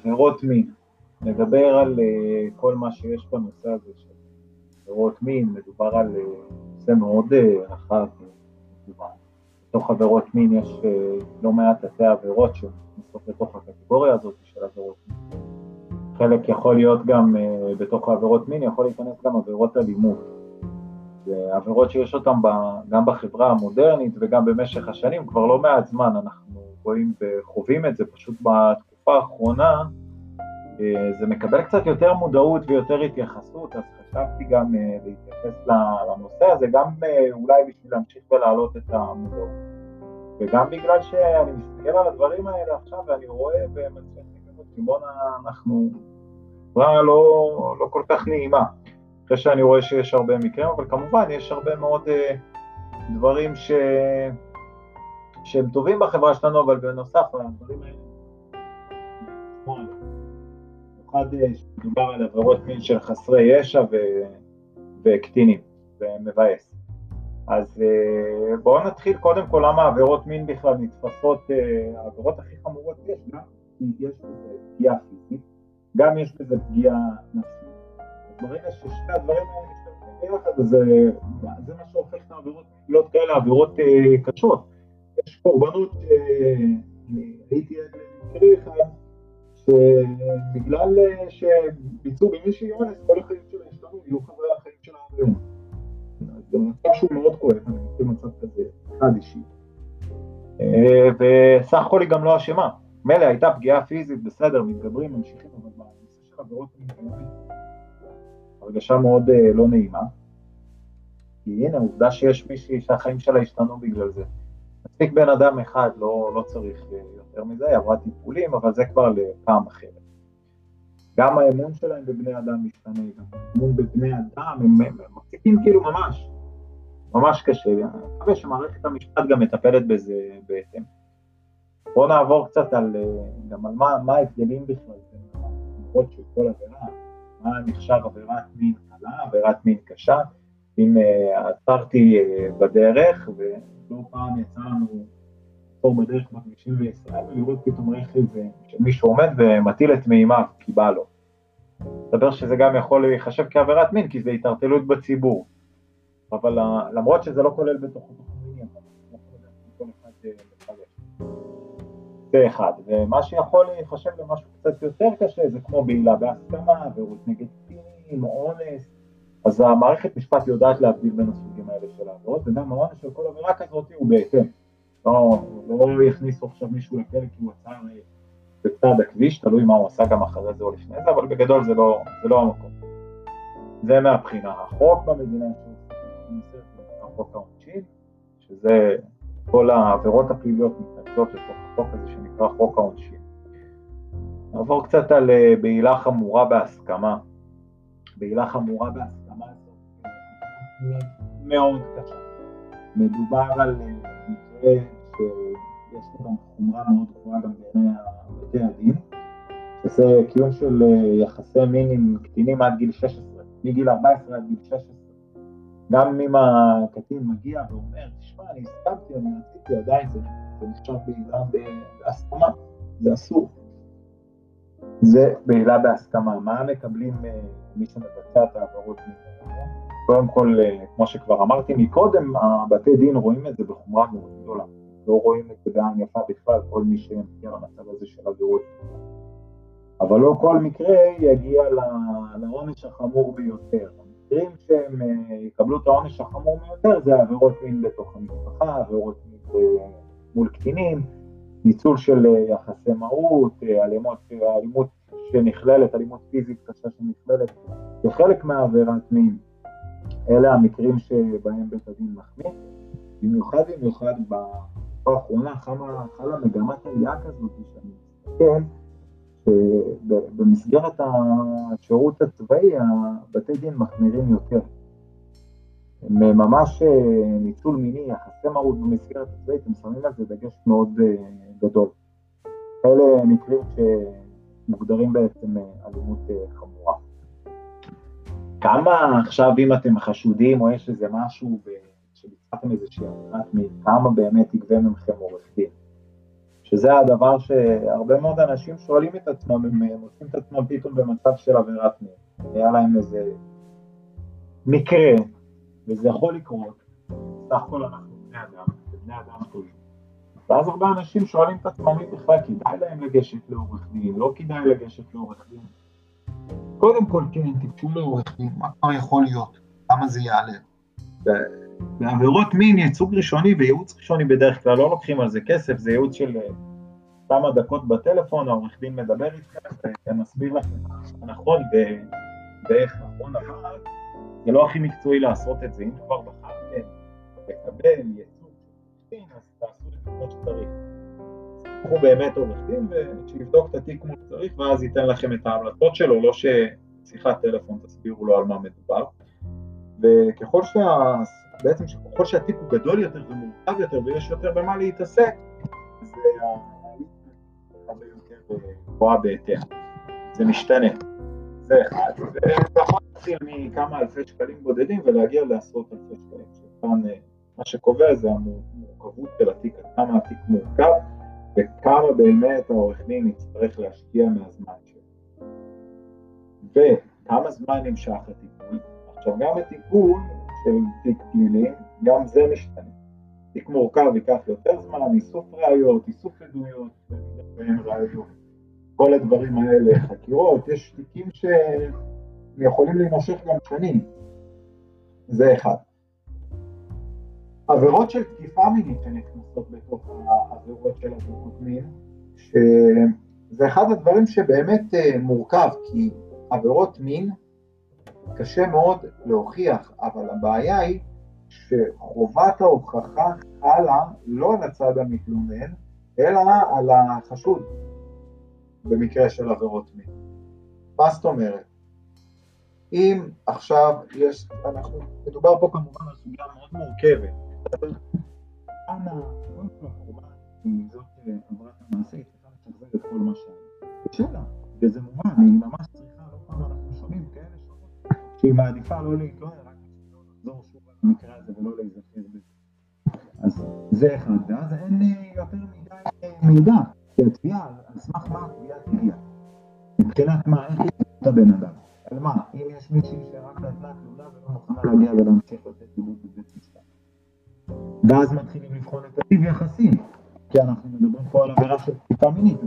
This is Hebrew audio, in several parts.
עבירות מין, נדבר על כל מה שיש בנושא הזה של עבירות מין, מדובר על נושא מאוד רחב ומגוון. בתוך עבירות מין יש לא מעט תתי עבירות שנכנסות לתוך הקטגוריה הזאת של עבירות מין. חלק יכול להיות גם בתוך העבירות מין, יכול להיכנס גם עבירות אלימות. זה עבירות שיש אותן גם בחברה המודרנית וגם במשך השנים, כבר לא מעט זמן אנחנו רואים וחווים את זה, פשוט האחרונה אה, זה מקבל קצת יותר מודעות ויותר התייחסות, אז חשבתי גם אה, להתייחס לנושא הזה, גם אה, אולי בשביל להמשיך ולהעלות את המודעות. וגם בגלל שאני מסתכל על הדברים האלה עכשיו ואני רואה ומצליחים אותי, בואנה אנחנו חברה לא, לא כל כך נעימה. אחרי שאני רואה שיש הרבה מקרים, אבל כמובן יש הרבה מאוד דברים ש... שהם טובים בחברה שלנו, אבל בנוסף, הדברים האלה... במיוחד אה, מדובר על עבירות מין של חסרי ישע ו... וקטינים, זה מבאס. אז uh, בואו נתחיל קודם כל למה עבירות מין בכלל נתפסות, העבירות הכי חמורות יש, גם יש בזה פגיעה פיזית, גם יש בזה פגיעה נפשית. ברגע ששני הדברים האלה משתתפים ביחד, אז זה, מה שהופך את העבירות להיות כאלה עבירות אה, קשות. יש קורבנות, אה, הייתי עד למקרה אחד, שבגלל אה, שביצעו במישהי אונס, כל החיים שלה השתנו, יהיו חברי החיים שלה היום. זה מצב שהוא מאוד כואב, אני מכיר מצב כזה, אחד אישי. אה, וסך הכל היא גם לא אשמה. מילא הייתה פגיעה פיזית, בסדר, מתגברים, ממשיכים, אבל בנושא של עבירות מין, הרגשה מאוד uh, לא נעימה. כי הנה, עובדה שיש מישהי שהחיים שלה השתנו בגלל זה. מספיק בן אדם אחד, לא, לא צריך uh, יותר מזה, היא עברה טיפולים, אבל זה כבר לפעם אחרת. גם האמון שלהם בבני אדם משתנה, גם האמון בבני אדם, הם, הם מחזיקים כאילו ממש, ממש קשה. אני מקווה שמערכת המשפט גם מטפלת בזה בהתאם. בואו נעבור קצת על, אה, גם על מה, מה ההבדלים בכלל בין המקומות של כל עבירה. מה נחשב עבירת מין קלה, עבירת מין קשה. אם uh, עצרתי בדרך, ולא פעם יצא לנו לעצור בדרך בכבישים בישראל, ולראות פתאום רכב uh, שמישהו עומד ומטיל את מימיו, כי בא לו. מסתבר שזה גם יכול להיחשב כעבירת מין, כי זה התערטלות בציבור. אבל uh, למרות שזה לא כולל בתוכו תוכנית, לא לפרש. זה אחד, ומה שיכול להיחשב למשהו קצת יותר קשה זה כמו בעילה בהסכמה, עבירות נגד קטינים, אונס, אז המערכת משפט יודעת להבדיל בין הסוגים האלה של העבירות, וגם העונש של כל עבירה כזאת הוא בהתאם. לא, לא יכניסו עכשיו מישהו לכלא כי הוא עצר בצד הכביש, תלוי מה הוא עשה גם אחרי זה או לפני זה, אבל בגדול זה לא, זה לא המקום. זה מהבחינה. החוק במדינה החוק העונשין, שזה כל העבירות הפליליות מתנקזות לתוך החוק הזה שנקרא חוק העונשין. נעבור קצת על אה, בעילה חמורה בהסכמה. בעילה חמורה בהסכמה מאוד קשה. מדובר על אה, מקרה שיש לו גם חומרה מאוד גבוהה גם בעיני בתי הדין, שזה קיום של אה, יחסי מין עם קטינים עד גיל 16, מגיל 14 עד גיל 16. גם אם הקטין מגיע ואומר, תשמע, אני הסכמתי, אני רציתי, עדיין זה, נחשב בעילה בהסכמה, זה אסור. זה בעילה בהסכמה. מה מקבלים אה, מי שמבצע את העבירות קודם כל, אה, כמו שכבר אמרתי מקודם, הבתי דין רואים את זה בחומרה מאוד גדולה. לא רואים את זה בעין יפה בכלל, כל מי שמכיר למצב הזה של עבירות. אבל לא כל מקרה יגיע לעונש החמור ביותר. המקרים שהם אה, יקבלו את העונש החמור ביותר זה עבירות מין בתוך המשפחה, עבירות מין מול קטינים, ניצול של אה, יחסי מהות, אה, אלימות, אלימות שנכללת, אלימות פיזית קשה שנכללת כחלק מהעבירת מין. אלה המקרים שבהם בית הדין מחמיא. במיוחד במיוחד בתקופה האחרונה חלה, מגמת עלייה כזאת שאני מסתכל שבמסגרת השירות הצבאי הבתי דין מחמירים יותר. הם ממש אה, ניצול מיני, יחסי מרות במסגרת הצבאית, הם שמים על זה דגש מאוד אה, גדול. אלה מקרים שמוגדרים בעצם אה, אלימות חמורה. כמה עכשיו, אם אתם חשודים או יש איזה משהו שביצעתם איזושהי עבירת מין, כמה באמת יגבה ממכם עורך דין? שזה הדבר שהרבה מאוד אנשים שואלים את עצמם, הם מוצאים את עצמם פתאום במצב של עבירת מין. היה להם איזה מקרה, וזה יכול לקרות, סך הכל אנחנו בני אדם, ובני אדם טועים. ואז הרבה אנשים שואלים את עצמם אם בכלל כדאי להם לגשת לעורך דין, לא כדאי לגשת לעורך דין. קודם כל כן, תיגשו לעורך דין, מה כבר יכול להיות? כמה זה יעלה? בעבירות מין, ייצוג ראשוני וייעוץ ראשוני בדרך כלל לא לוקחים על זה כסף, זה ייעוץ של אה, כמה דקות בטלפון, העורך דין מדבר איתכם ומסביר לכם נכון ואיך נכון, אבל זה לא הכי מקצועי לעשות את זה, אם כבר בחרתם לקבל ייצוג אז תעשו את זה כמו שצריך. תקחו באמת עורך דין ושיבדוק את התיק כמו שצריך ואז ייתן לכם את ההמלצות שלו, לא ששיחת טלפון תסבירו לו על מה מדובר. וככל שה... בעצם שככל שהתיק הוא גדול יותר ומורכב יותר ויש יותר במה להתעסק, אז הרבה יותר גבוהה בהתאם. זה משתנה. זה אחד. וזה יכול להתחיל מכמה אלפי שקלים בודדים ולהגיע לעשרות אלפי שקלים. שכאן מה שקובע זה המורכבות של התיק, כמה התיק מורכב וכמה באמת העורך דין יצטרך להשקיע מהזמן שלו. וכמה זמן נמשך הטיפול? עכשיו גם הטיפול של תיק פלילי, גם זה משתנה. תיק מורכב ייקח יותר זמן, איסוף ראיות, איסוף עדויות, ואין ראיות, כל הדברים האלה, חקירות, יש תיקים שיכולים להימשך גם שנים, זה אחד. עבירות של תקיפה מינית שנכנסות בתוך העבירות של עבירות מין, שזה אחד הדברים שבאמת אה, מורכב, כי עבירות מין קשה מאוד להוכיח, אבל הבעיה היא שחובת ההוכחה חלה לא על הצד המתלונן, אלא על החשוד במקרה של עבירות מין. מה זאת אומרת? אם עכשיו יש, אנחנו, מדובר פה כמובן על סוגיה מאוד מורכבת, אנא, קודם כל הקורבן, זאת עברת המעשה, היא צריכה לשחזר את כל מה שהיה. קשה לה, וזה מובן, היא ממש צריכה, לא פעם אנחנו שומעים כאלה שהיא מעדיפה לא להתלונן, רק לא לחזור שוב על המקרה הזה ולא להיזכר בזה. אז זה אחד, ואז אין יותר מדי מידע, כי התביעה, על סמך מה התביעה תגיע. מבחינת מה, איך היא הבן אדם? על מה, אם יש מישהי שרק נתנה תלונה ולא מוכנה להגיע ולהמשיך ואז מתחילים לבחון את הטיב יחסים, כי אנחנו מדברים פה על עבירה של תקיפה מינית,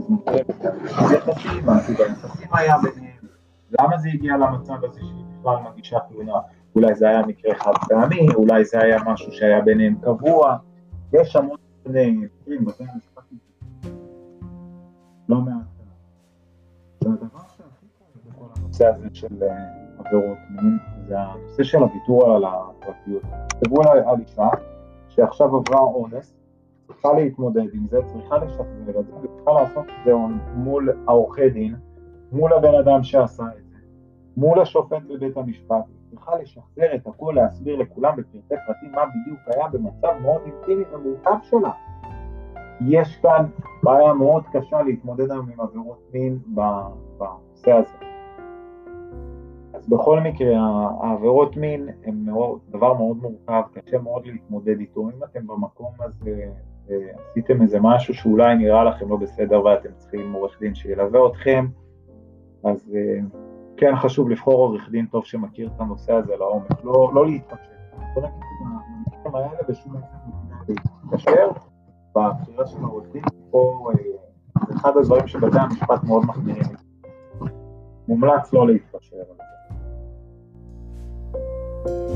אז יחסים, מה הטיב היחסים היה ביניהם, למה זה הגיע למצב הזה שהיא בכלל מגישה תלונה, אולי זה היה מקרה חד פעמי, אולי זה היה משהו שהיה ביניהם קבוע, יש המון מקרים, בתי המשפט לא מעט. זה הדבר שהכי קורה בכל הנושא הזה של אה, עבירות מין, זה הנושא של הוויתור על הפרטיות. תחשבו על אישה שעכשיו עברה אונס, צריכה להתמודד עם זה, צריכה לשחזר את זה, וצריכה לעשות את זה מול העורכי דין, מול הבן אדם שעשה את זה, מול השופט בבית המשפט, צריכה לשחזר את הכל, להסביר לכולם בפרטי פרטים מה בדיוק היה במצב מאוד אינטימי ומורכב שלה. יש כאן בעיה מאוד קשה להתמודד היום עם עבירות מין בנושא הזה. אז בכל מקרה, העבירות מין הן דבר מאוד מורכב, קשה מאוד להתמודד איתו. אם אתם במקום הזה אה, עשיתם איזה משהו שאולי נראה לכם לא בסדר ואתם צריכים עורך דין שילווה אתכם, אז אה, כן חשוב לבחור עורך דין טוב שמכיר את הנושא הזה לעומק, לא, לא במקרים האלה בשום אופן להתפשר בבחירה של העורך דין, פה אה, אחד הדברים שבתי המשפט מאוד מחמירים. מומלץ לא להתפשר Thank you.